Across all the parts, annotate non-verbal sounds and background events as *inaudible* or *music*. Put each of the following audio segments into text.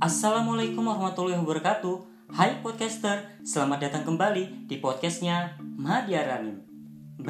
Assalamualaikum warahmatullahi wabarakatuh. Hai podcaster, selamat datang kembali di podcastnya Madya Ranim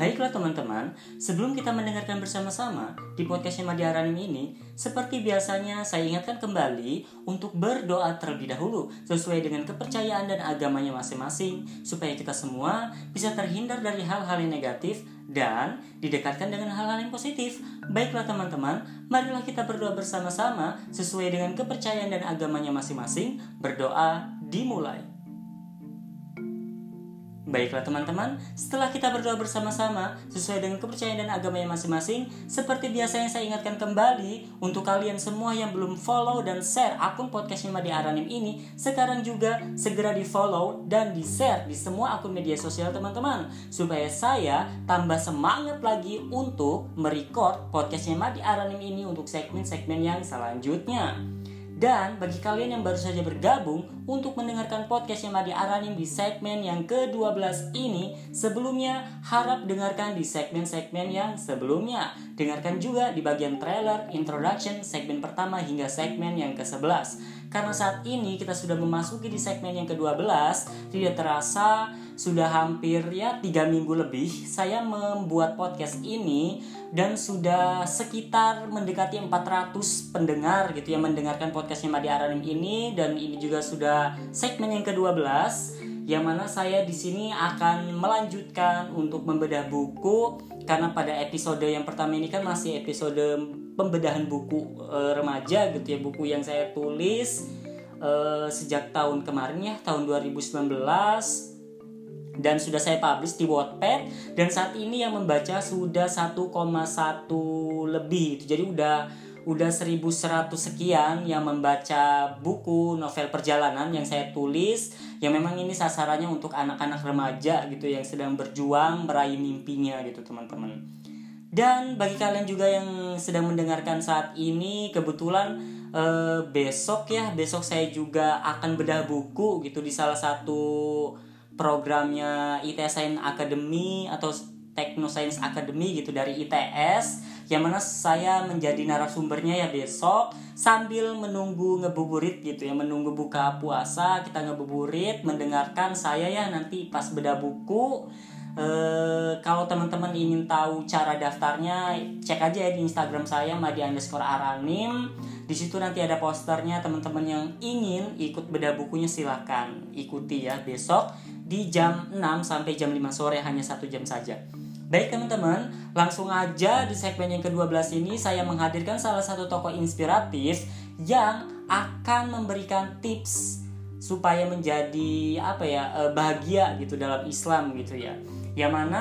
Baiklah teman-teman, sebelum kita mendengarkan bersama-sama di podcastnya Madya Ranim ini Seperti biasanya saya ingatkan kembali untuk berdoa terlebih dahulu Sesuai dengan kepercayaan dan agamanya masing-masing Supaya kita semua bisa terhindar dari hal-hal yang negatif dan didekatkan dengan hal-hal yang positif. Baiklah teman-teman, marilah kita berdoa bersama-sama sesuai dengan kepercayaan dan agamanya masing-masing. Berdoa dimulai. Baiklah teman-teman, setelah kita berdoa bersama-sama sesuai dengan kepercayaan dan agama yang masing-masing, seperti biasa yang saya ingatkan kembali untuk kalian semua yang belum follow dan share akun podcastnya Madi Aranim ini, sekarang juga segera di follow dan di share di semua akun media sosial teman-teman, supaya saya tambah semangat lagi untuk merecord podcastnya Madi Aranim ini untuk segmen-segmen yang selanjutnya. Dan bagi kalian yang baru saja bergabung untuk mendengarkan podcast yang Madi Aranim di segmen yang ke-12 ini, sebelumnya harap dengarkan di segmen-segmen yang sebelumnya. Dengarkan juga di bagian trailer, introduction, segmen pertama hingga segmen yang ke-11. Karena saat ini kita sudah memasuki di segmen yang ke-12, tidak terasa sudah hampir ya tiga minggu lebih saya membuat podcast ini dan sudah sekitar mendekati 400 pendengar gitu yang mendengarkan podcastnya Madi Aranim ini. Dan ini juga sudah segmen yang ke-12 yang mana saya di sini akan melanjutkan untuk membedah buku. Karena pada episode yang pertama ini kan masih episode pembedahan buku e, remaja gitu ya buku yang saya tulis e, sejak tahun kemarin ya tahun 2019 dan sudah saya publish di Wattpad dan saat ini yang membaca sudah 1,1 lebih. Itu jadi udah udah 1100 sekian yang membaca buku novel perjalanan yang saya tulis. Yang memang ini sasarannya untuk anak-anak remaja gitu yang sedang berjuang meraih mimpinya gitu teman-teman dan bagi kalian juga yang sedang mendengarkan saat ini kebetulan eh, besok ya besok saya juga akan bedah buku gitu di salah satu programnya ITS Academy atau Technoscience Academy gitu dari ITS yang mana saya menjadi narasumbernya ya besok sambil menunggu ngebuburit gitu ya menunggu buka puasa kita ngebuburit mendengarkan saya ya nanti pas beda buku e, kalau teman-teman ingin tahu cara daftarnya cek aja ya di Instagram saya Madi underscore Aranim di situ nanti ada posternya teman-teman yang ingin ikut beda bukunya silahkan ikuti ya besok di jam 6 sampai jam 5 sore hanya satu jam saja. Baik teman-teman, langsung aja di segmen yang ke-12 ini saya menghadirkan salah satu tokoh inspiratif yang akan memberikan tips supaya menjadi apa ya eh, bahagia gitu dalam Islam gitu ya. Yang mana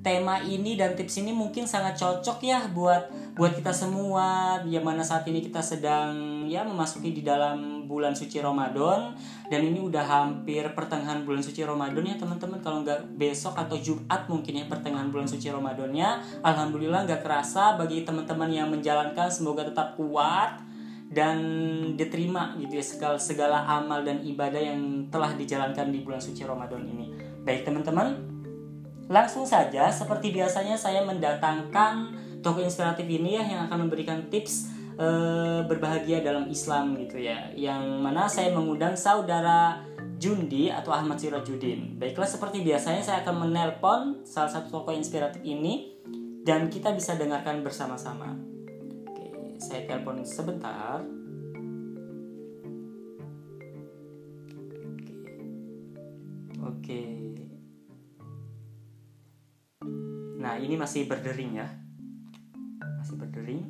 tema ini dan tips ini mungkin sangat cocok ya buat buat kita semua. Yang mana saat ini kita sedang ya memasuki di dalam bulan suci Ramadan. Dan ini udah hampir pertengahan bulan suci Ramadan ya teman-teman. Kalau nggak besok atau Jumat mungkin ya pertengahan bulan suci Ramadannya Alhamdulillah nggak kerasa bagi teman-teman yang menjalankan semoga tetap kuat dan diterima gitu ya segala segala amal dan ibadah yang telah dijalankan di bulan suci Ramadan ini. Baik teman-teman langsung saja seperti biasanya saya mendatangkan tokoh inspiratif ini ya yang akan memberikan tips e, berbahagia dalam Islam gitu ya yang mana saya mengundang saudara Jundi atau Ahmad Sirajudin. Baiklah seperti biasanya saya akan menelpon salah satu tokoh inspiratif ini dan kita bisa dengarkan bersama-sama. Oke, saya telepon sebentar. Oke. Nah, ini masih berdering ya masih berdering.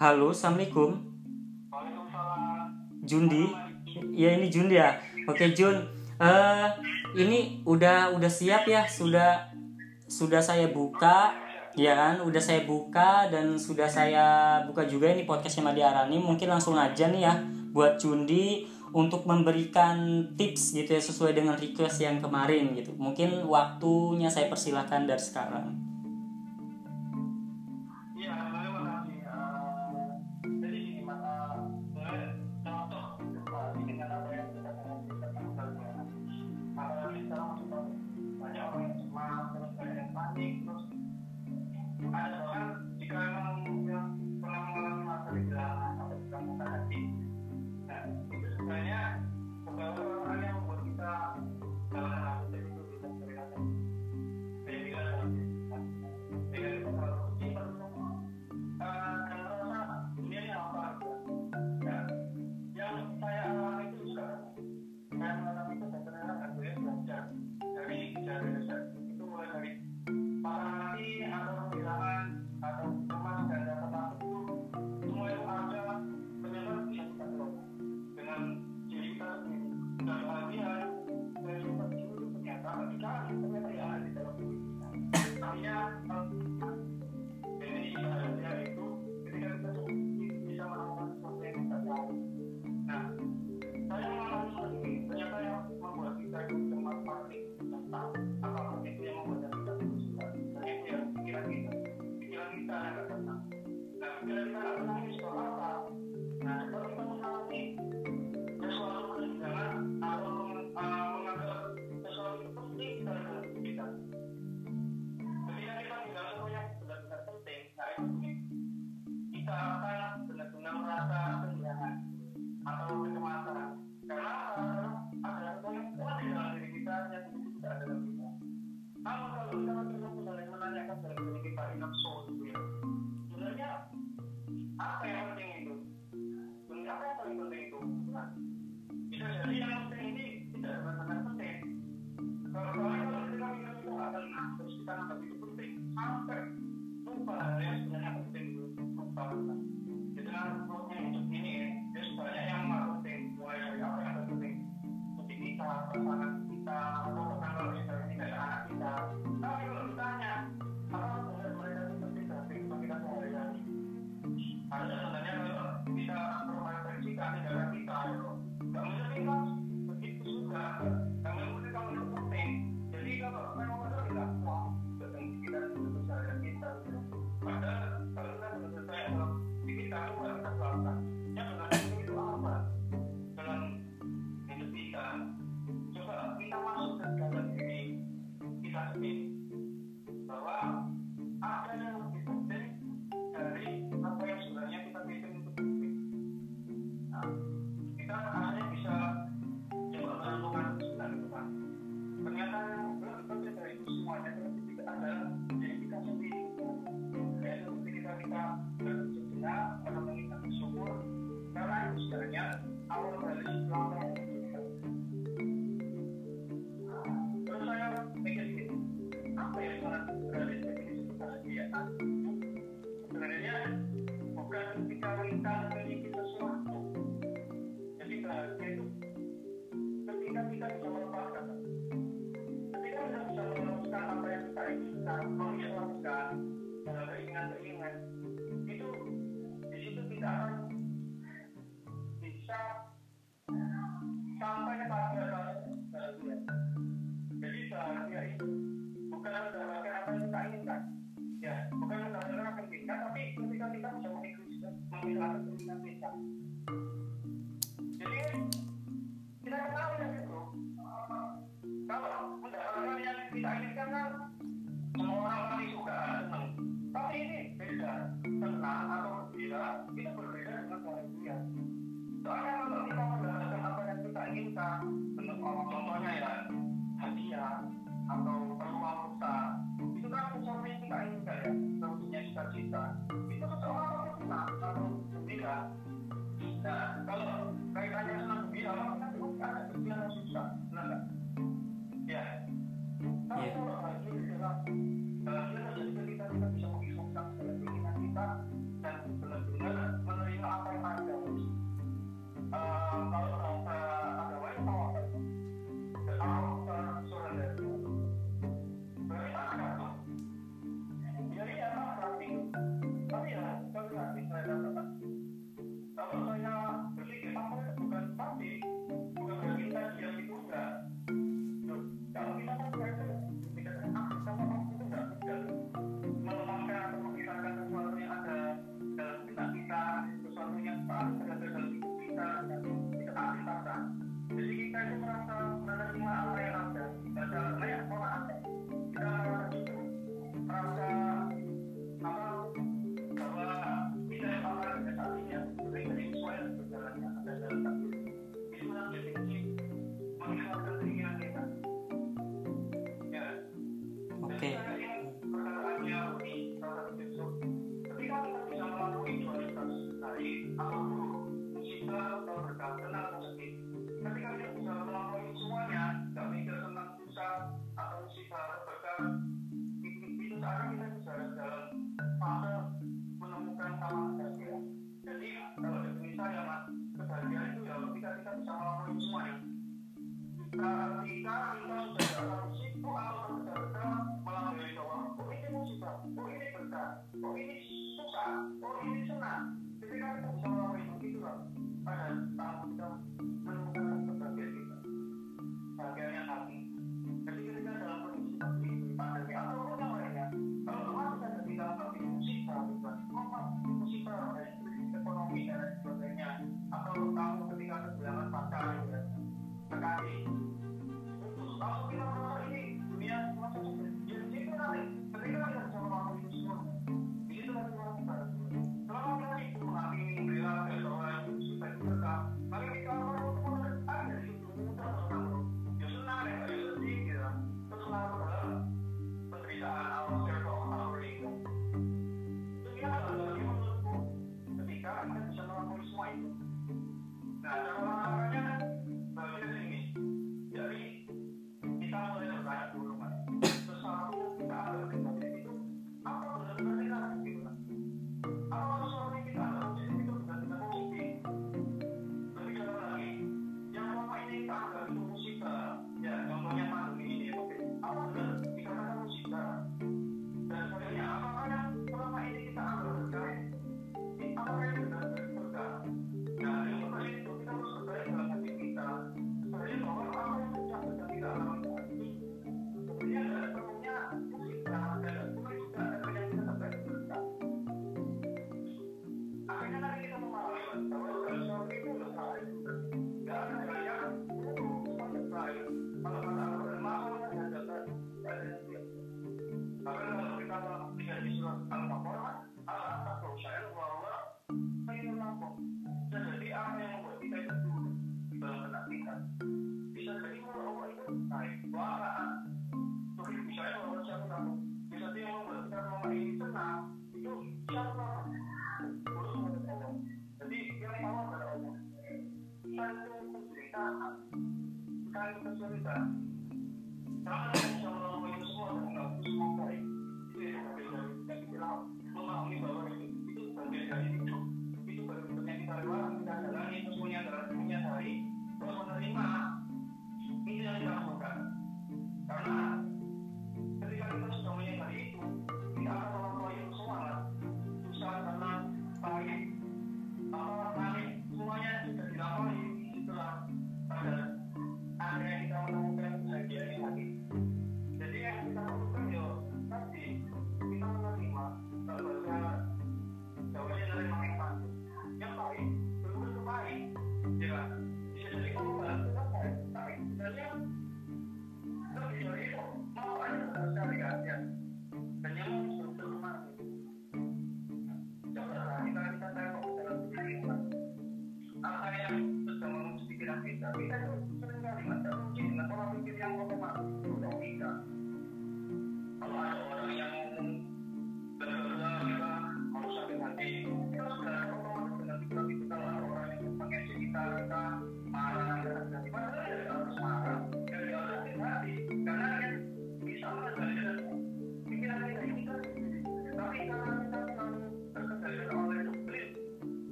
Halo, assalamualaikum. Jundi, ya ini Jundi ya. Oke Jun, uh, ini udah udah siap ya, sudah sudah saya buka, ya kan? Udah saya buka dan sudah saya buka juga ini podcastnya Madi Arani. Mungkin langsung aja nih ya, buat Jundi untuk memberikan tips gitu ya sesuai dengan request yang kemarin gitu. Mungkin waktunya saya persilahkan dari sekarang.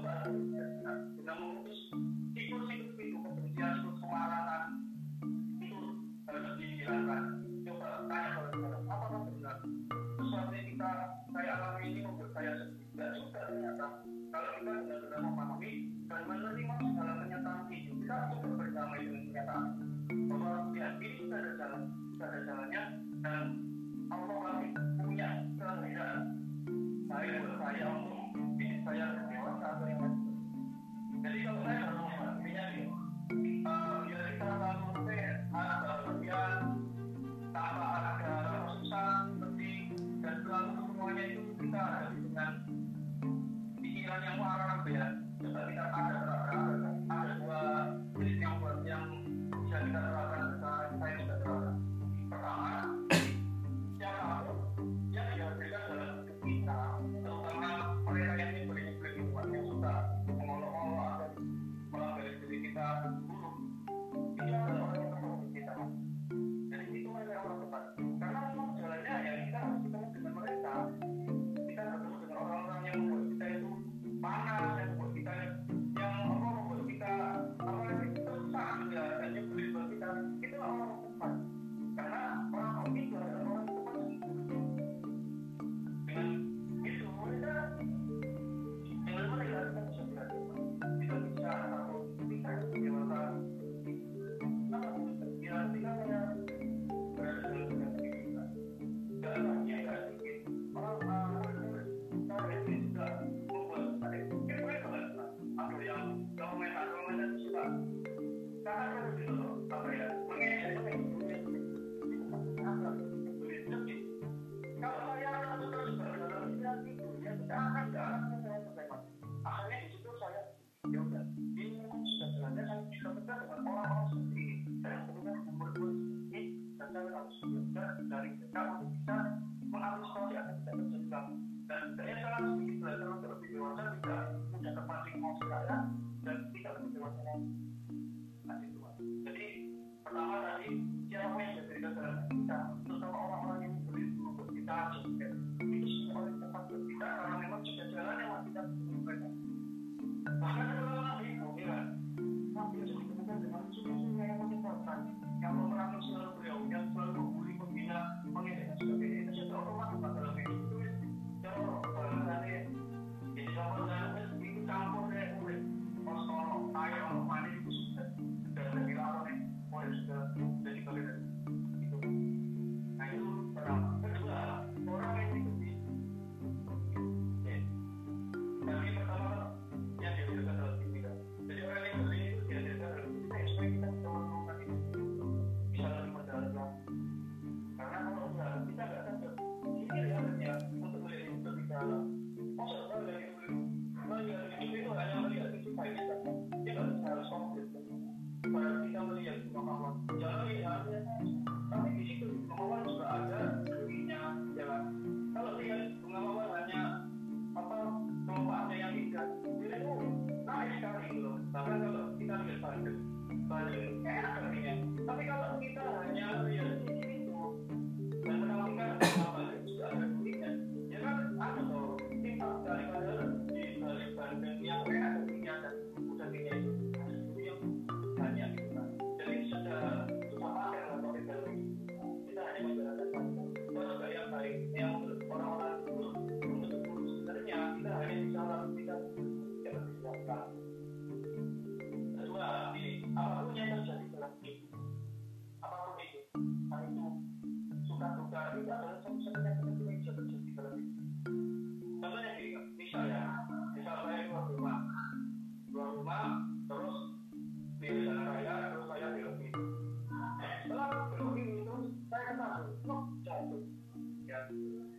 kita dengan memutus itu kepentingan untuk kemarahan itu harus dihilangkan.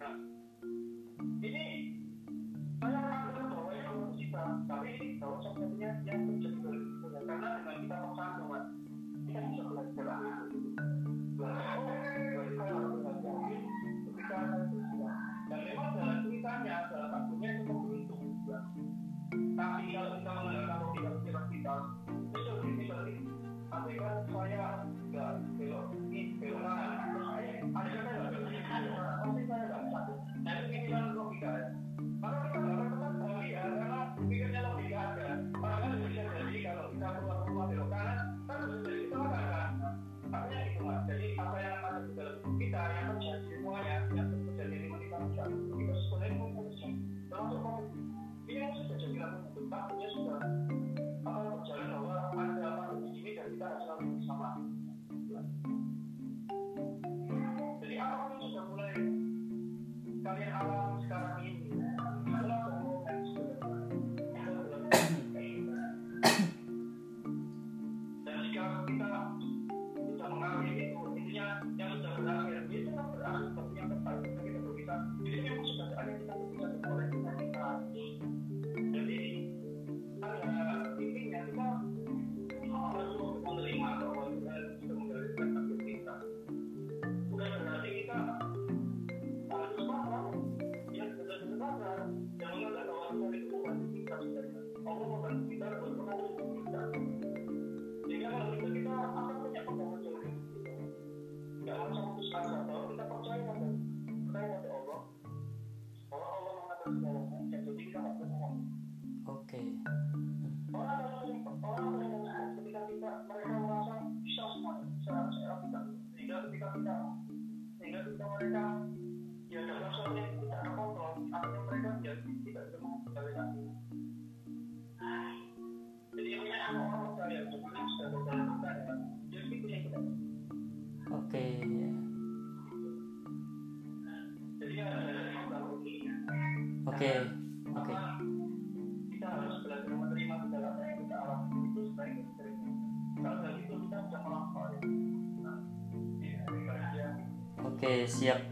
Nah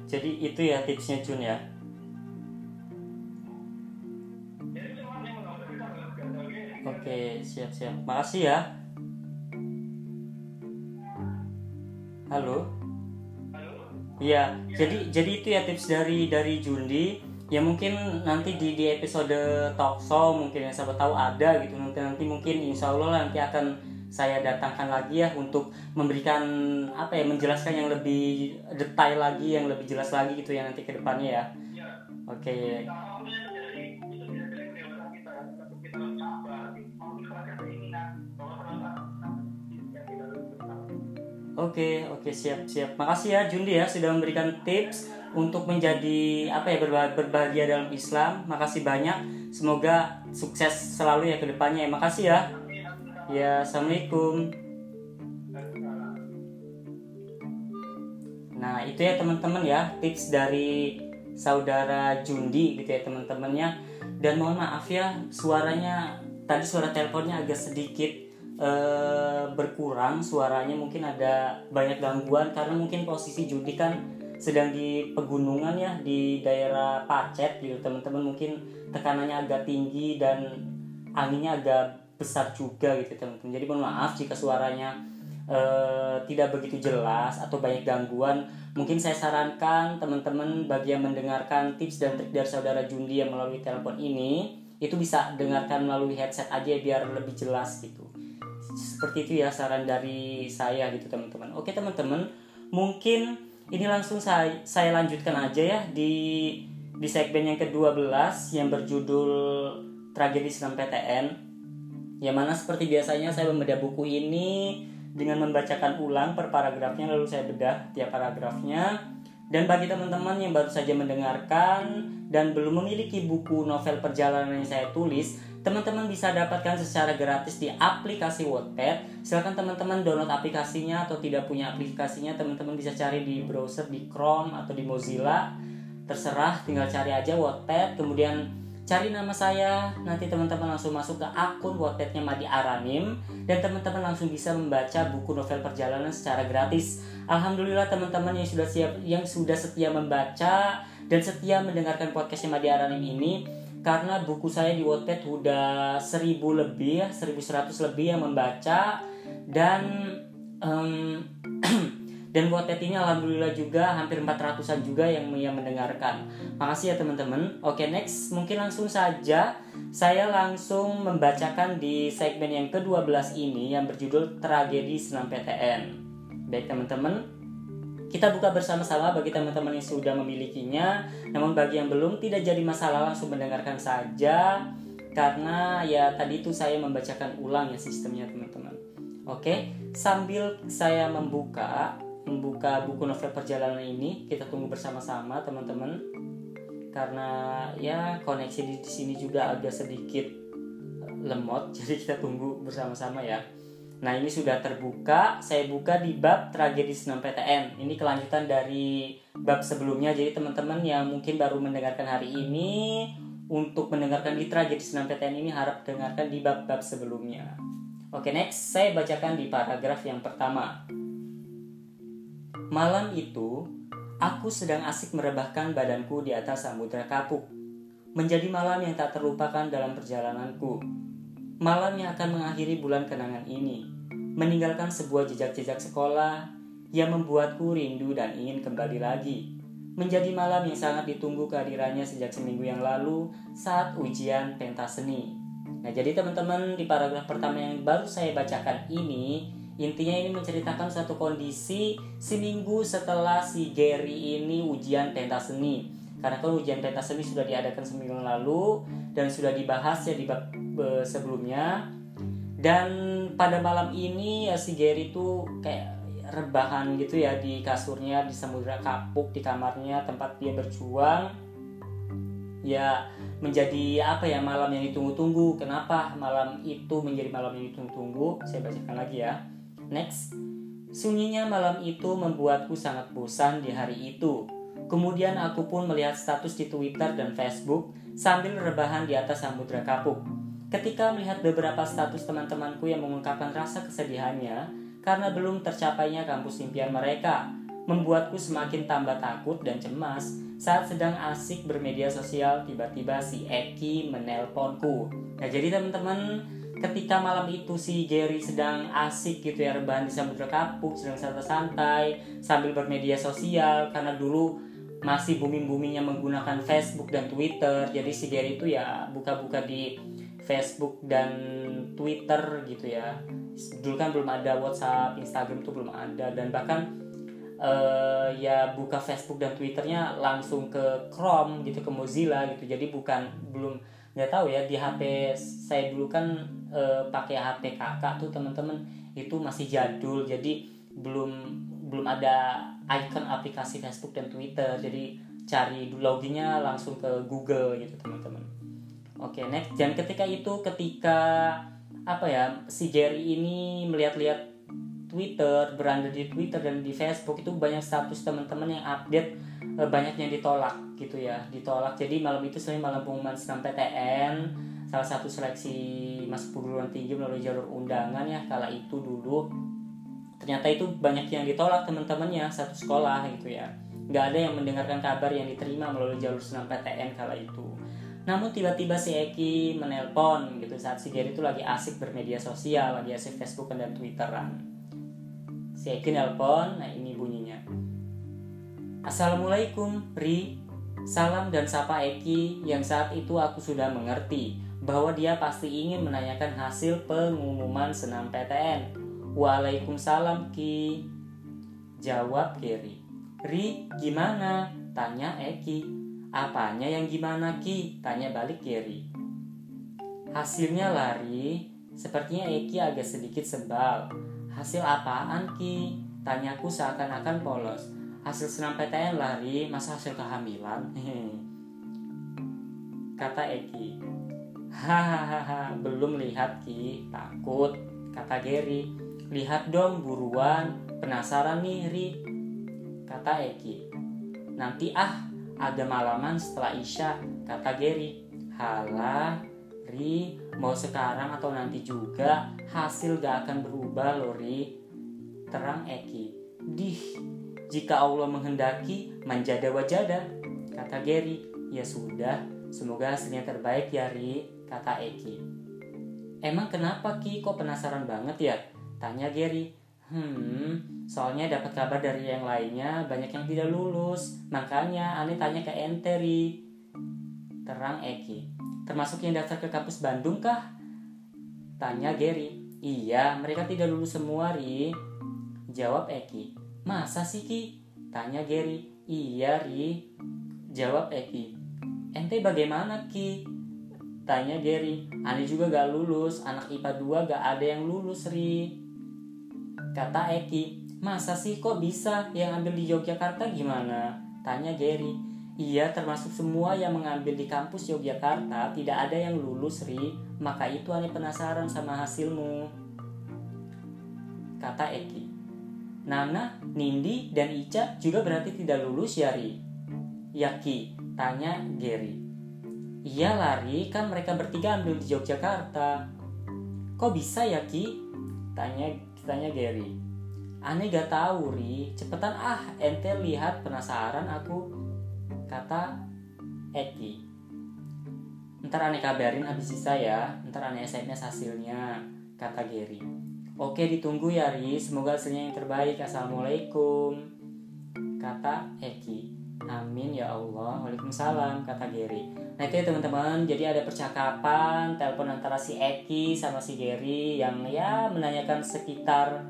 Jadi itu ya tipsnya Jun ya. Oke, siap siap. Makasih ya. Halo. halo Iya, jadi jadi itu ya tips dari dari Jundi. Ya mungkin nanti di di episode talkshow mungkin yang siapa tahu ada gitu nanti nanti mungkin insya Allah nanti akan saya datangkan lagi ya untuk memberikan apa ya menjelaskan yang lebih detail lagi yang lebih jelas lagi gitu ya nanti ke depannya ya. Oke, yang kita lakukan Oke, oke siap siap. Makasih ya Jundi ya sudah memberikan tips untuk menjadi apa ya berba- berbahagia dalam Islam. Makasih banyak. Semoga sukses selalu ya ke depannya. ya. Makasih ya. Ya, assalamualaikum. Nah, itu ya teman-teman ya tips dari saudara Jundi gitu ya teman-temannya. Dan mohon maaf ya suaranya tadi suara teleponnya agak sedikit eh, berkurang suaranya mungkin ada banyak gangguan karena mungkin posisi Jundi kan sedang di pegunungan ya di daerah Pacet gitu teman-teman mungkin tekanannya agak tinggi dan anginnya agak besar juga gitu teman-teman. Jadi mohon maaf jika suaranya eh, tidak begitu jelas atau banyak gangguan. Mungkin saya sarankan teman-teman bagi yang mendengarkan tips dan trik dari saudara Jundi yang melalui telepon ini itu bisa dengarkan melalui headset aja biar lebih jelas gitu. Seperti itu ya saran dari saya gitu teman-teman. Oke teman-teman mungkin ini langsung saya saya lanjutkan aja ya di di segmen yang ke-12 yang berjudul tragedi Senam PTN yang mana seperti biasanya saya membedah buku ini dengan membacakan ulang per paragrafnya lalu saya bedah tiap paragrafnya. Dan bagi teman-teman yang baru saja mendengarkan dan belum memiliki buku novel perjalanan yang saya tulis teman-teman bisa dapatkan secara gratis di aplikasi Wattpad. Silahkan teman-teman download aplikasinya atau tidak punya aplikasinya teman-teman bisa cari di browser di Chrome atau di Mozilla. Terserah tinggal cari aja Wattpad. Kemudian cari nama saya. Nanti teman-teman langsung masuk ke akun Wattpadnya Madi Aranim dan teman-teman langsung bisa membaca buku novel perjalanan secara gratis. Alhamdulillah teman-teman yang sudah siap yang sudah setia membaca dan setia mendengarkan podcastnya Madi Aranim ini karena buku saya di Wattpad udah 1000 lebih ya 1100 lebih yang membaca. Dan em, *clears throat* dan Wattpad ini alhamdulillah juga hampir 400an juga yang yang mendengarkan. Makasih ya teman-teman. Oke, next mungkin langsung saja saya langsung membacakan di segmen yang ke-12 ini yang berjudul Tragedi Senam PTN. Baik teman-teman, kita buka bersama-sama bagi teman-teman yang sudah memilikinya. Namun bagi yang belum tidak jadi masalah langsung mendengarkan saja karena ya tadi itu saya membacakan ulang ya sistemnya teman-teman. Oke, sambil saya membuka membuka buku novel perjalanan ini, kita tunggu bersama-sama teman-teman. Karena ya koneksi di, di sini juga agak sedikit lemot, *laughs* jadi kita tunggu bersama-sama ya. Nah ini sudah terbuka, saya buka di bab tragedi senam PTN. Ini kelanjutan dari bab sebelumnya, jadi teman-teman yang mungkin baru mendengarkan hari ini untuk mendengarkan di tragedi senam PTN ini harap dengarkan di bab-bab sebelumnya. Oke next, saya bacakan di paragraf yang pertama. Malam itu, aku sedang asik merebahkan badanku di atas samudra kapuk. Menjadi malam yang tak terlupakan dalam perjalananku. Malam yang akan mengakhiri bulan kenangan ini. Meninggalkan sebuah jejak-jejak sekolah yang membuatku rindu dan ingin kembali lagi. Menjadi malam yang sangat ditunggu kehadirannya sejak seminggu yang lalu saat ujian pentas seni. Nah, jadi teman-teman di paragraf pertama yang baru saya bacakan ini Intinya ini menceritakan suatu kondisi seminggu setelah si Gary ini ujian pentas seni. Karena kan ujian pentas seni sudah diadakan seminggu lalu dan sudah dibahas ya di sebelumnya. Dan pada malam ini ya si Gary itu kayak rebahan gitu ya di kasurnya di samudra kapuk di kamarnya tempat dia berjuang. Ya menjadi apa ya malam yang ditunggu-tunggu. Kenapa malam itu menjadi malam yang ditunggu-tunggu? Saya bacakan lagi ya. Next, sunyinya malam itu membuatku sangat bosan di hari itu. Kemudian aku pun melihat status di Twitter dan Facebook sambil rebahan di atas samudra kapuk. Ketika melihat beberapa status teman-temanku yang mengungkapkan rasa kesedihannya karena belum tercapainya kampus impian mereka, membuatku semakin tambah takut dan cemas saat sedang asik bermedia sosial tiba-tiba si Eki menelponku. Nah jadi teman-teman ketika malam itu si Gary sedang asik gitu ya rebahan di samudra kapuk sedang santai-santai sambil bermedia sosial karena dulu masih booming-boomingnya menggunakan Facebook dan Twitter jadi si Gary itu ya buka-buka di Facebook dan Twitter gitu ya. Dulu kan belum ada WhatsApp Instagram tuh belum ada dan bahkan uh, ya buka Facebook dan Twitternya langsung ke Chrome gitu ke Mozilla gitu jadi bukan belum nggak tahu ya di HP saya dulu kan uh, pakai HP kakak tuh teman-teman itu masih jadul. Jadi belum belum ada icon aplikasi Facebook dan Twitter. Jadi cari loginnya langsung ke Google gitu teman-teman. Oke next. Dan ketika itu ketika apa ya si Jerry ini melihat-lihat Twitter, beranda di Twitter dan di Facebook itu banyak status teman-teman yang update e, banyak yang ditolak gitu ya, ditolak. Jadi malam itu selain malam pengumuman senam PTN, salah satu seleksi masuk perguruan tinggi melalui jalur undangan ya kala itu dulu. Ternyata itu banyak yang ditolak teman-temannya satu sekolah gitu ya. Nggak ada yang mendengarkan kabar yang diterima melalui jalur senam PTN kala itu. Namun tiba-tiba si Eki menelpon gitu saat si Gary itu lagi asik bermedia sosial, lagi asik Facebook dan Twitteran si Eki nelpon nah ini bunyinya Assalamualaikum Ri Salam dan sapa Eki yang saat itu aku sudah mengerti bahwa dia pasti ingin menanyakan hasil pengumuman senam PTN. Waalaikumsalam Ki. Jawab Kiri. Ri, gimana? Tanya Eki. Apanya yang gimana Ki? Tanya balik Kiri. Hasilnya lari, sepertinya Eki agak sedikit sebal Hasil apaan Ki? Tanyaku seakan-akan polos. Hasil senam PTN lari, masa hasil kehamilan? Kata Eki. Hahaha, belum lihat Ki, takut. Kata Gary. Lihat dong buruan, penasaran nih Ri. Kata Eki. Nanti ah, ada malaman setelah Isya, kata Gary. Halah, Ri, mau sekarang atau nanti juga hasil gak akan berubah Lori. Terang Eki. Dih, jika Allah menghendaki manjada wajada, kata Gary. Ya sudah, semoga hasilnya terbaik ya Ri, kata Eki. Emang kenapa Ki kok penasaran banget ya? Tanya Gary. Hmm, soalnya dapat kabar dari yang lainnya banyak yang tidak lulus. Makanya aneh tanya ke Enteri. Terang Eki. Termasuk yang daftar ke kampus Bandung kah? Tanya Gary. Iya, mereka tidak lulus semua, Ri. Jawab Eki. Masa sih, Ki? Tanya Gary. Iya, Ri. Jawab Eki. Ente bagaimana, Ki? Tanya Gary. Aneh juga gak lulus. Anak IPA 2 gak ada yang lulus, Ri. Kata Eki. Masa sih kok bisa? Yang ambil di Yogyakarta gimana? Tanya Gary. Iya, termasuk semua yang mengambil di kampus Yogyakarta tidak ada yang lulus, Ri. Maka itu aneh penasaran sama hasilmu. Kata Eki. Nana, Nindi, dan Ica juga berarti tidak lulus ya, Ri? Yaki, tanya Gary. Iya lari, kan mereka bertiga ambil di Yogyakarta. Kok bisa ya Ki? Tanya, tanya Gary. Aneh gak tahu Ri, cepetan ah ente lihat penasaran aku kata Eki ntar aneh kabarin habis sisa ya ntar aneh SMS hasilnya kata Gary oke ditunggu ya Ri semoga hasilnya yang terbaik. Assalamualaikum. Kata Eki. Amin ya Allah. Waalaikumsalam kata Gary. Nah itu ya teman-teman. Jadi ada percakapan Telepon antara si Eki sama si Gary Yang ya menanyakan sekitar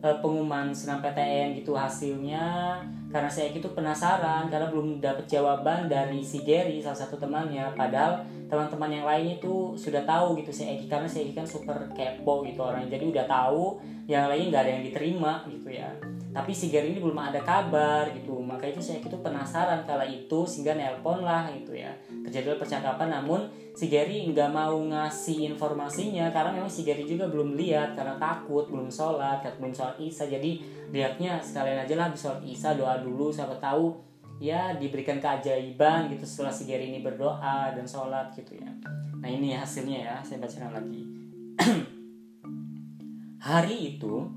uh, Pengumuman senam PTN gitu hasilnya karena saya itu penasaran karena belum dapat jawaban dari si Gary salah satu temannya. Padahal teman-teman yang lain itu sudah tahu gitu si Eki. Karena si Eki kan super kepo gitu orang jadi udah tahu yang lain nggak ada yang diterima gitu ya. Tapi si Gary ini belum ada kabar gitu. Maka itu saya itu penasaran kala itu sehingga nelpon lah gitu ya terjadi percakapan namun si Gary nggak mau ngasih informasinya karena memang si Gary juga belum lihat karena takut belum sholat belum sholat isya jadi lihatnya sekalian aja lah sholat isya doa dulu siapa tahu ya diberikan keajaiban gitu setelah si Gary ini berdoa dan sholat gitu ya nah ini hasilnya ya saya bacakan lagi *clears throat* hari itu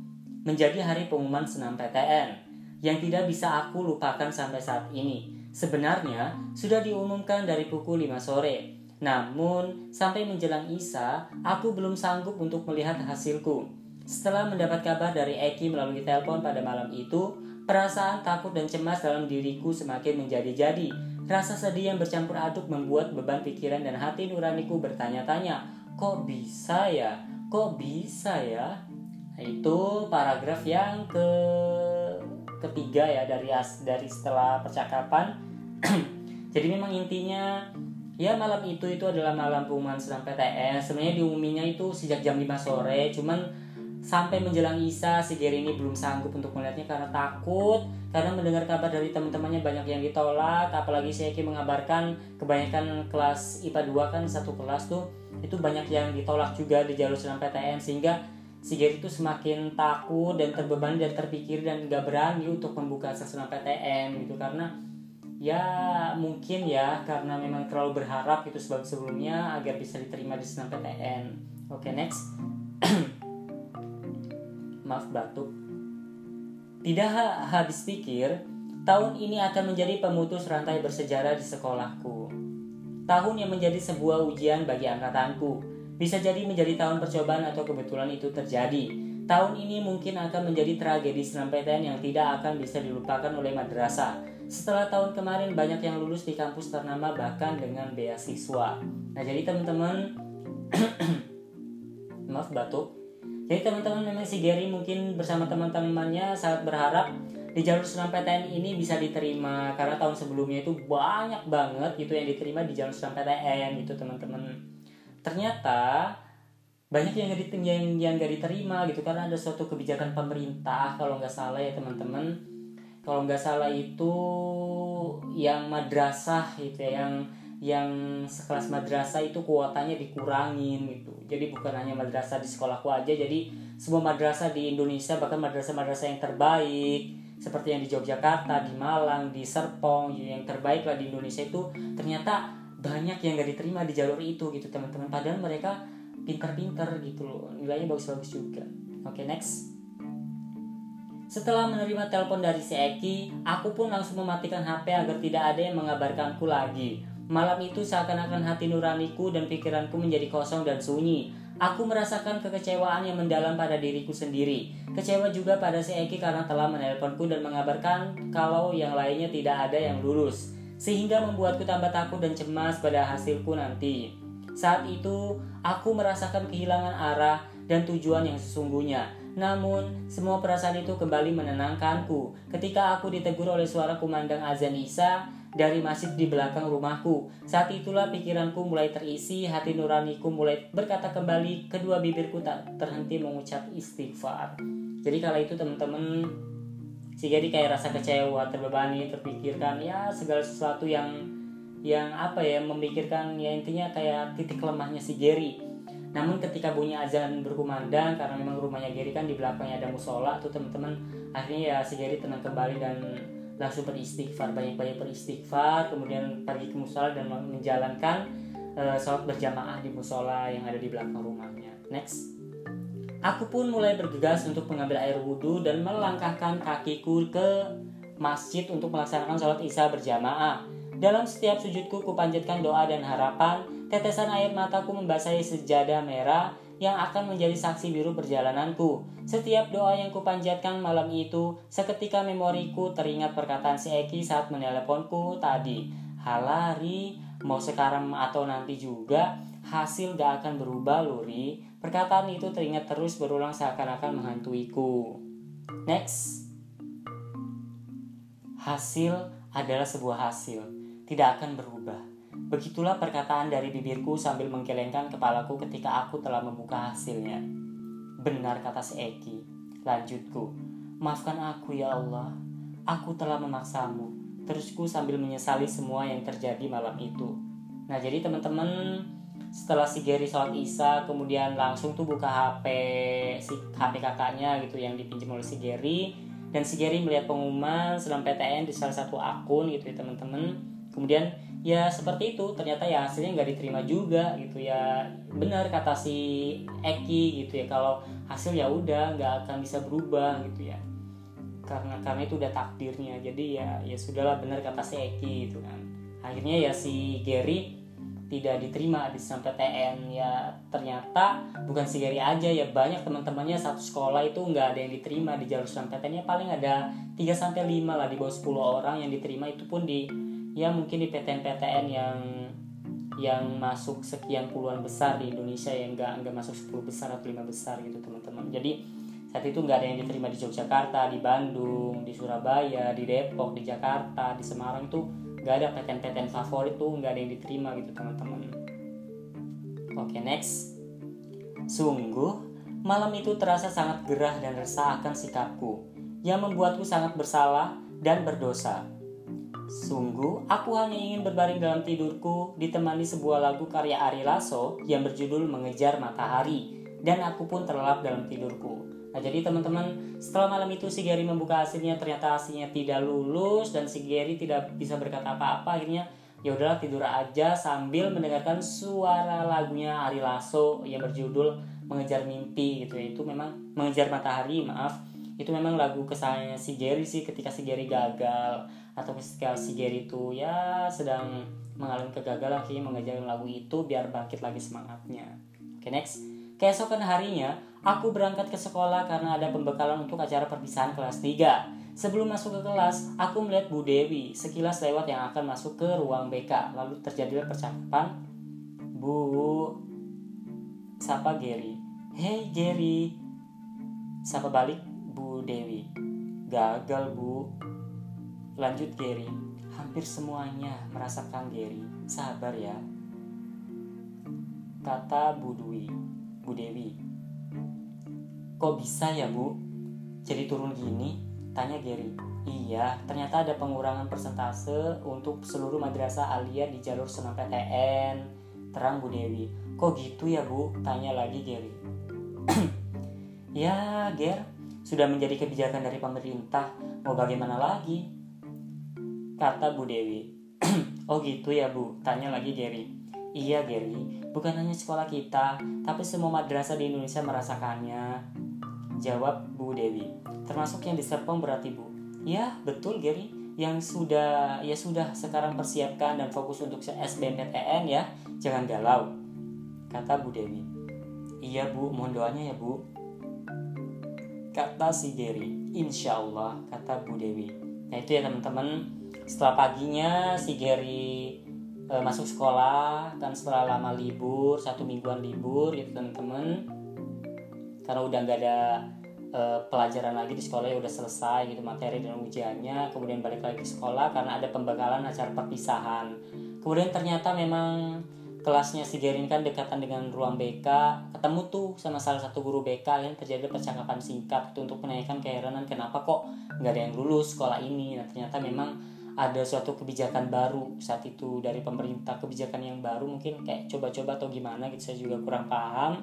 menjadi hari pengumuman senam PTN. yang tidak bisa aku lupakan sampai saat ini. Sebenarnya sudah diumumkan dari pukul 5 sore. Namun, sampai menjelang Isa, aku belum sanggup untuk melihat hasilku. Setelah mendapat kabar dari Eki melalui telepon pada malam itu, perasaan takut dan cemas dalam diriku semakin menjadi-jadi. Rasa sedih yang bercampur aduk membuat beban pikiran dan hati nuraniku bertanya-tanya, kok bisa ya? Kok bisa ya? Nah, itu paragraf yang ke ketiga ya dari dari setelah percakapan. *clears throat* Jadi memang intinya ya malam itu itu adalah malam pengumuman senam PTS sebenarnya diumuminya itu sejak jam 5 sore cuman sampai menjelang Isa si Gary ini belum sanggup untuk melihatnya karena takut karena mendengar kabar dari teman-temannya banyak yang ditolak. Apalagi si Eki mengabarkan kebanyakan kelas IPA 2 kan satu kelas tuh itu banyak yang ditolak juga di jalur senam PTN sehingga si Gary itu semakin takut dan terbebani dan terpikir dan gak berani untuk membuka senam PTN gitu. Karena ya mungkin ya karena memang terlalu berharap itu sebab sebelumnya agar bisa diterima di senam PTN oke okay, next. *clears throat* Maaf batuk. Tidak habis pikir tahun ini akan menjadi pemutus rantai bersejarah di sekolahku. Tahun yang menjadi sebuah ujian bagi angkatanku bisa jadi menjadi tahun percobaan atau kebetulan itu terjadi. Tahun ini mungkin akan menjadi tragedi senam PTN yang tidak akan bisa dilupakan oleh madrasah. Setelah tahun kemarin banyak yang lulus di kampus ternama bahkan dengan beasiswa. Nah jadi teman-teman, *clears throat* maaf batuk. Jadi teman-teman memang si Gary mungkin bersama teman-temannya sangat berharap di jalur senam PTN ini bisa diterima karena tahun sebelumnya itu banyak banget gitu yang diterima di jalur senam PTN gitu teman-teman ternyata banyak yang gak yang yang gak diterima gitu. Karena ada suatu kebijakan pemerintah kalau nggak salah ya teman-teman. Kalau nggak salah itu yang madrasah gitu ya yang yang sekelas madrasah itu kuotanya dikurangin gitu. Jadi bukan hanya madrasah di sekolahku aja jadi semua madrasah di Indonesia bahkan madrasah-madrasah yang terbaik seperti yang di Yogyakarta, di Malang, di Serpong yang terbaik lah di Indonesia itu ternyata banyak yang gak diterima di jalur itu gitu teman-teman padahal mereka pinter-pinter gitu loh nilainya bagus-bagus juga oke okay, next setelah menerima telepon dari si Eki, aku pun langsung mematikan HP agar tidak ada yang mengabarkanku lagi. Malam itu seakan-akan hati nuraniku dan pikiranku menjadi kosong dan sunyi. Aku merasakan kekecewaan yang mendalam pada diriku sendiri. Kecewa juga pada si Eki karena telah menelponku dan mengabarkan kalau yang lainnya tidak ada yang lulus sehingga membuatku tambah takut dan cemas pada hasilku nanti. Saat itu, aku merasakan kehilangan arah dan tujuan yang sesungguhnya. Namun, semua perasaan itu kembali menenangkanku ketika aku ditegur oleh suara kumandang azan Isa dari masjid di belakang rumahku. Saat itulah pikiranku mulai terisi, hati nuraniku mulai berkata kembali, kedua bibirku tak terhenti mengucap istighfar. Jadi kala itu teman-teman si jadi kayak rasa kecewa terbebani terpikirkan ya segala sesuatu yang yang apa ya memikirkan ya intinya kayak titik lemahnya si Gary namun ketika bunyi azan berkumandang karena memang rumahnya Gary kan di belakangnya ada musola tuh teman-teman akhirnya ya si Gary tenang kembali dan langsung beristighfar banyak-banyak beristighfar kemudian pergi ke musola dan menjalankan uh, sholat berjamaah di musola yang ada di belakang rumahnya. Next Aku pun mulai bergegas untuk mengambil air wudhu dan melangkahkan kakiku ke masjid untuk melaksanakan sholat isya berjamaah. Dalam setiap sujudku kupanjatkan doa dan harapan, tetesan air mataku membasahi sejadah merah yang akan menjadi saksi biru perjalananku. Setiap doa yang kupanjatkan malam itu, seketika memoriku teringat perkataan si Eki saat meneleponku tadi. Halari, mau sekarang atau nanti juga, hasil gak akan berubah Luri. Perkataan itu teringat terus berulang seakan-akan menghantuiku. Next. Hasil adalah sebuah hasil, tidak akan berubah. Begitulah perkataan dari bibirku sambil menggelengkan kepalaku ketika aku telah membuka hasilnya. Benar kata si Eki. Lanjutku. Maafkan aku ya Allah. Aku telah memaksamu. Terusku sambil menyesali semua yang terjadi malam itu. Nah jadi teman-teman setelah si Gary sholat isya kemudian langsung tuh buka HP si HP kakaknya gitu yang dipinjam oleh si Gary. Dan si Gary melihat pengumuman sedang PTN di salah satu akun gitu ya teman-teman. Kemudian ya seperti itu ternyata ya hasilnya nggak diterima juga gitu ya. Benar kata si Eki gitu ya kalau hasil ya udah nggak akan bisa berubah gitu ya. Karena karena itu udah takdirnya. Jadi ya ya sudahlah benar kata si Eki gitu kan. Akhirnya ya si Gary tidak diterima di SNMPTN ya ternyata bukan si Gary aja ya banyak teman-temannya satu sekolah itu nggak ada yang diterima di jalur SNMPTN ya paling ada 3 sampai 5 lah di bawah 10 orang yang diterima. Itu pun di ya mungkin di PTN-PTN yang yang masuk sekian puluhan besar di Indonesia yang nggak nggak masuk 10 besar atau 5 besar gitu teman-teman. Jadi saat itu nggak ada yang diterima di Yogyakarta, di Bandung, di Surabaya, di Depok, di Jakarta, di Semarang itu nggak ada PTN-PTN favorit tuh nggak ada yang diterima gitu teman-teman. Oke next, sungguh malam itu terasa sangat gerah dan resah akan sikapku yang membuatku sangat bersalah dan berdosa. Sungguh, aku hanya ingin berbaring dalam tidurku ditemani sebuah lagu karya Ari Lasso yang berjudul Mengejar Matahari dan aku pun terlelap dalam tidurku. Nah jadi teman-teman setelah malam itu si Gary membuka hasilnya ternyata hasilnya tidak lulus dan si Gary tidak bisa berkata apa-apa akhirnya ya udahlah tidur aja sambil mendengarkan suara lagunya Ari Lasso yang berjudul Mengejar Mimpi gitu ya. Itu memang mengejar matahari maaf. Itu memang lagu kesayangannya si Gary sih ketika si Gary gagal atau ketika si Gary itu ya sedang mengalami kegagalan akhirnya mengejar lagu itu biar bangkit lagi semangatnya. Oke okay, next. Keesokan harinya Aku berangkat ke sekolah karena ada pembekalan untuk acara perpisahan kelas 3. Sebelum masuk ke kelas, aku melihat Bu Dewi sekilas lewat yang akan masuk ke ruang BK. Lalu terjadilah percakapan. Bu, sapa Gary. Hey Gary. Sapa balik Bu Dewi. Gagal Bu. Lanjut Gary. Hampir semuanya merasakan Gary. Sabar ya. Kata Bu Dwi. Bu Dewi. Kok bisa ya bu? Jadi turun gini? Tanya Gary. Iya, ternyata ada pengurangan persentase untuk seluruh madrasah alia di jalur senam PTN. Terang Bu Dewi. Kok gitu ya bu? Tanya lagi Gary. *clears throat* ya, Ger, sudah menjadi kebijakan dari pemerintah. Mau bagaimana lagi? Kata Bu Dewi. *clears throat* oh gitu ya bu? Tanya lagi Gary. Iya Gary, bukan hanya sekolah kita, tapi semua madrasah di Indonesia merasakannya. Jawab Bu Dewi. Termasuk yang di Serpong berarti Bu. Ya, betul Gary. Yang sudah ya sudah sekarang persiapkan dan fokus untuk SBMPTN ya. Jangan galau. Kata Bu Dewi. Iya Bu, mohon doanya ya Bu. Kata si Gary. Insya Allah, kata Bu Dewi. Nah itu ya teman-teman. Setelah paginya si Gary e, masuk sekolah dan setelah lama libur satu mingguan libur gitu teman-teman karena udah nggak ada uh, pelajaran lagi di sekolah ya udah selesai gitu materi dan ujiannya. Kemudian balik lagi ke sekolah karena ada pembekalan acara perpisahan. Kemudian ternyata memang kelasnya si Gerin kan dekatan dengan ruang BK ketemu tuh sama salah satu guru BK yang terjadi percakapan singkat itu untuk menanyakan keheranan kenapa kok nggak ada yang lulus sekolah ini. Nah ternyata memang ada suatu kebijakan baru saat itu dari pemerintah kebijakan yang baru mungkin kayak coba-coba atau gimana gitu saya juga kurang paham.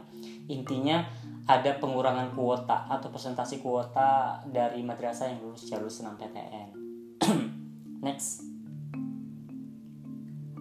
Intinya ada pengurangan kuota atau presentasi kuota dari madrasah yang lulus jalur senam PTN *clears throat* next.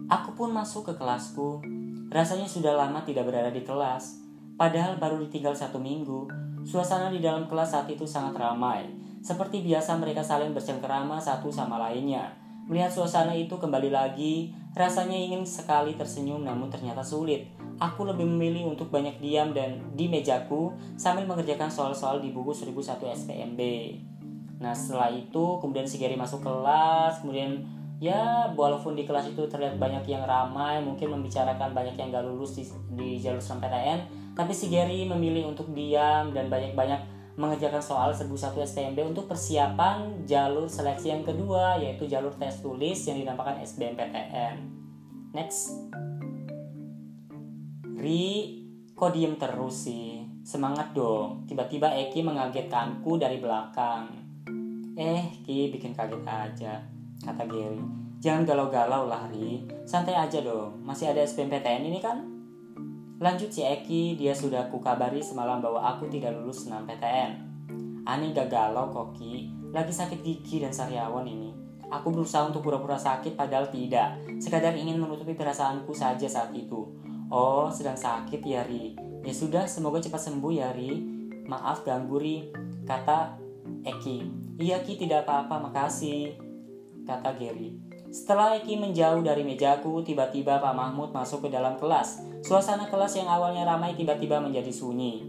Aku pun masuk ke kelasku. Rasanya sudah lama tidak berada di kelas. Padahal baru ditinggal satu minggu. Suasana di dalam kelas saat itu sangat ramai. Seperti biasa mereka saling bercengkerama satu sama lainnya. Melihat suasana itu kembali lagi, rasanya ingin sekali tersenyum namun ternyata sulit. Aku lebih memilih untuk banyak diam dan di mejaku sambil mengerjakan soal-soal di buku 1001 SPMB. Nah setelah itu kemudian si Gary masuk kelas, kemudian ya walaupun di kelas itu terlihat banyak yang ramai, mungkin membicarakan banyak yang gak lulus di, di jalur SNMPTN, tapi si Gary memilih untuk diam dan banyak-banyak mengerjakan soal 1001 STMB untuk persiapan jalur seleksi yang kedua yaitu jalur tes tulis yang dinamakan SBMPTN. Next. Ri, kok diem terus sih? Semangat dong. Tiba-tiba Eki mengagetkanku dari belakang. Eh, Ki bikin kaget aja, kata Gary. Jangan galau-galau lah, Ri. Santai aja dong. Masih ada SBMPTN ini kan? Lanjut si Eki, dia sudah kukabari semalam bahwa aku tidak lulus senam PTN. Aneh gak galau koki, lagi sakit gigi dan sariawan ini. Aku berusaha untuk pura-pura sakit padahal tidak. Sekadar ingin menutupi perasaanku saja saat itu. Oh, sedang sakit ya Ri. Ya sudah, semoga cepat sembuh ya Ri. Maaf ganggu Ri, kata Eki. Iya Ki tidak apa-apa makasih kata Gary. Setelah Eki menjauh dari mejaku, tiba-tiba Pak Mahmud masuk ke dalam kelas. Suasana kelas yang awalnya ramai tiba-tiba menjadi sunyi.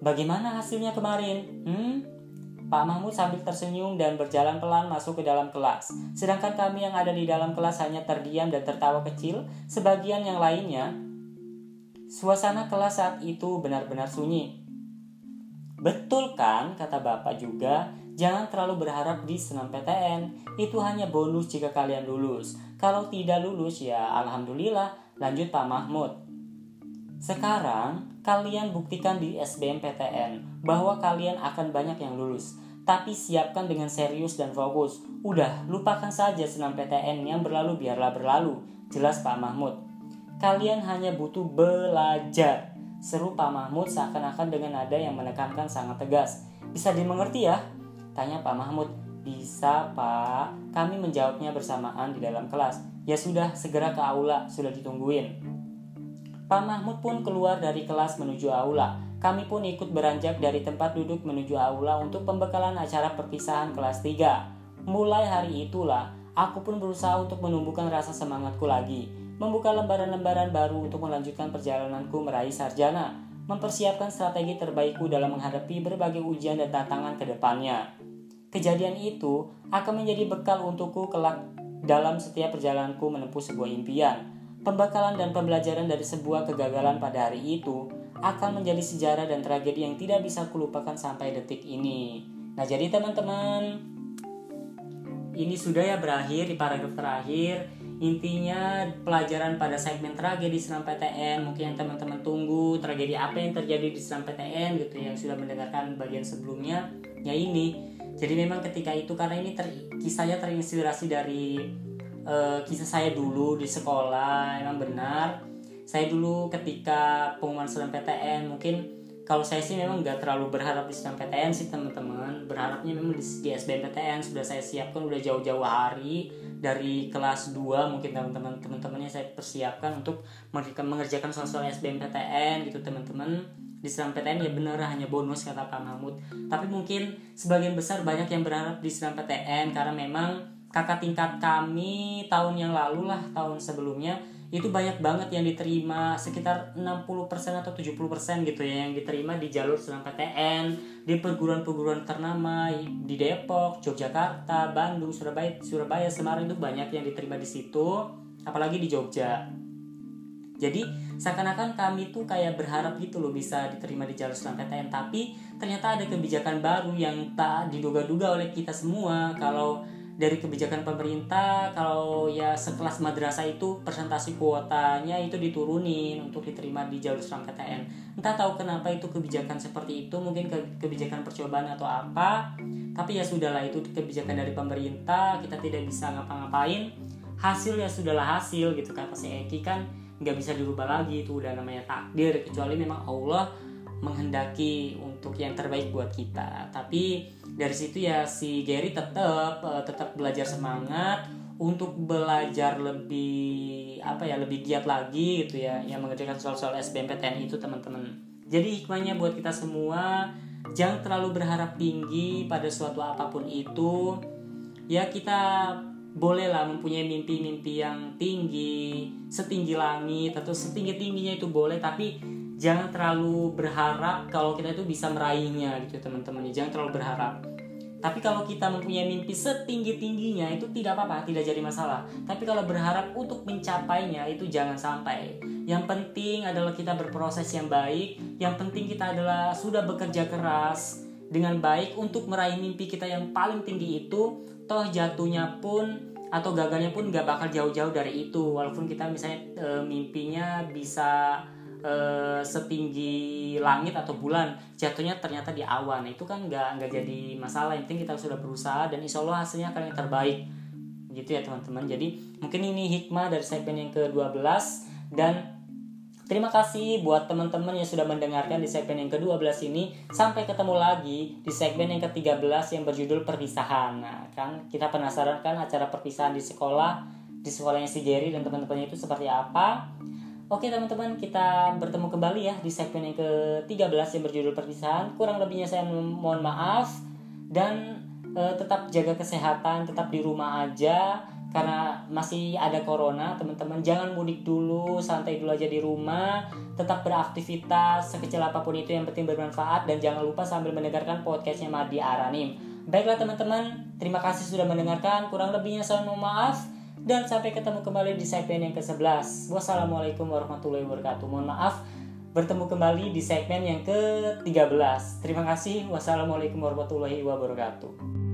Bagaimana hasilnya kemarin? Hmm? Pak Mahmud sambil tersenyum dan berjalan pelan masuk ke dalam kelas. Sedangkan kami yang ada di dalam kelas hanya terdiam dan tertawa kecil, sebagian yang lainnya Suasana kelas saat itu benar-benar sunyi. Betul kan, kata Bapak juga, jangan terlalu berharap di senam PTN. Itu hanya bonus jika kalian lulus. Kalau tidak lulus ya Alhamdulillah, lanjut Pak Mahmud. Sekarang, kalian buktikan di SBMPTN bahwa kalian akan banyak yang lulus. Tapi siapkan dengan serius dan fokus. Udah, lupakan saja senam PTN yang berlalu biarlah berlalu. Jelas Pak Mahmud. Kalian hanya butuh belajar. Seru Pak Mahmud seakan-akan dengan nada yang menekankan sangat tegas. Bisa dimengerti ya? Tanya Pak Mahmud. Bisa Pak. Kami menjawabnya bersamaan di dalam kelas. Ya sudah, segera ke aula. Sudah ditungguin. Pak Mahmud pun keluar dari kelas menuju aula. Kami pun ikut beranjak dari tempat duduk menuju aula untuk pembekalan acara perpisahan kelas 3. Mulai hari itulah, aku pun berusaha untuk menumbuhkan rasa semangatku lagi membuka lembaran-lembaran baru untuk melanjutkan perjalananku meraih sarjana, mempersiapkan strategi terbaikku dalam menghadapi berbagai ujian dan tantangan ke depannya. Kejadian itu akan menjadi bekal untukku kelak dalam setiap perjalananku menempuh sebuah impian. Pembekalan dan pembelajaran dari sebuah kegagalan pada hari itu akan menjadi sejarah dan tragedi yang tidak bisa kulupakan sampai detik ini. Nah, jadi teman-teman, ini sudah ya berakhir di paragraf terakhir intinya pelajaran pada segmen tragedi senam PTN mungkin yang teman-teman tunggu tragedi apa yang terjadi di senam PTN gitu yang sudah mendengarkan bagian sebelumnya ya ini jadi memang ketika itu karena ini ter, kisahnya terinspirasi dari uh, kisah saya dulu di sekolah emang benar. Saya dulu ketika pengumuman senam PTN mungkin kalau saya sih memang nggak terlalu berharap di PTN sih teman-teman. Berharapnya memang di, di SBMPTN sudah saya siapkan udah jauh-jauh hari. Dari kelas 2 mungkin teman-teman teman-temannya saya persiapkan untuk mengerjakan soal-soal SBMPTN gitu teman-teman. Di PTN ya benar hanya bonus kata Pak Mahmud. Tapi mungkin sebagian besar banyak yang berharap di PTN karena memang kakak tingkat kami tahun yang lalu lah tahun sebelumnya itu banyak banget yang diterima sekitar 60% atau 70% gitu ya yang diterima di jalur PTN di perguruan-perguruan ternama di Depok, Yogyakarta, Bandung, Surabaya, Surabaya, Semarang itu banyak yang diterima di situ apalagi di Jogja. Jadi seakan-akan kami tuh kayak berharap gitu loh bisa diterima di jalur PTN tapi ternyata ada kebijakan baru yang tak diduga-duga oleh kita semua kalau dari kebijakan pemerintah kalau ya sekelas madrasah itu presentasi kuotanya itu diturunin untuk diterima di jalur PTN entah tahu kenapa itu kebijakan seperti itu mungkin ke, kebijakan percobaan atau apa tapi ya sudahlah itu kebijakan dari pemerintah kita tidak bisa ngapa-ngapain. Hasil ya sudahlah hasil gitu kata si Eki kan nggak bisa dirubah lagi itu udah namanya takdir kecuali memang Allah menghendaki untuk yang terbaik buat kita. Tapi dari situ ya si Gary tetap uh, tetap belajar semangat untuk belajar lebih apa ya lebih giat lagi gitu ya yang mengerjakan soal-soal SBMPTN itu teman-teman. Jadi hikmahnya buat kita semua jangan terlalu berharap tinggi pada suatu apa pun itu. Ya kita bolehlah mempunyai mimpi-mimpi yang tinggi setinggi langit atau setinggi tingginya itu boleh tapi jangan terlalu berharap kalau kita itu bisa meraihnya gitu teman-teman. Jangan terlalu berharap. Tapi kalau kita mempunyai mimpi setinggi tingginya itu tidak apa-apa tidak jadi masalah. Tapi kalau berharap untuk mencapainya itu jangan sampai. Yang penting adalah kita berproses yang baik. Yang penting kita adalah sudah bekerja keras dengan baik untuk meraih mimpi kita yang paling tinggi itu toh jatuhnya pun atau gagalnya pun gak bakal jauh-jauh dari itu. Walaupun kita misalnya e, mimpinya bisa uh, setinggi langit atau bulan jatuhnya ternyata di awan itu kan nggak nggak jadi masalah yang penting kita sudah berusaha dan insya Allah hasilnya akan yang terbaik gitu ya teman-teman jadi mungkin ini hikmah dari segmen yang ke-12 dan Terima kasih buat teman-teman yang sudah mendengarkan di segmen yang ke-12 ini. Sampai ketemu lagi di segmen yang ke-13 yang berjudul perpisahan. Nah, kan kita penasaran kan acara perpisahan di sekolah, di sekolahnya si Jerry dan teman-temannya itu seperti apa? Oke teman-teman, kita bertemu kembali ya di segmen yang ke-13 yang berjudul perpisahan. Kurang lebihnya saya mohon maaf. Dan eh, tetap jaga kesehatan tetap di rumah aja. Karena masih ada corona teman-teman jangan mudik dulu santai dulu aja di rumah. Tetap beraktivitas sekecil apa pun itu yang penting bermanfaat. Dan jangan lupa sambil mendengarkan podcastnya Madi Aranim. Baiklah teman-teman terima kasih sudah mendengarkan. Kurang lebihnya saya mohon maaf dan sampai ketemu kembali di segmen yang ke-11 wassalamualaikum warahmatullahi wabarakatuh. Mohon maaf bertemu kembali di segmen yang ke-13 terima kasih. Wassalamualaikum warahmatullahi wabarakatuh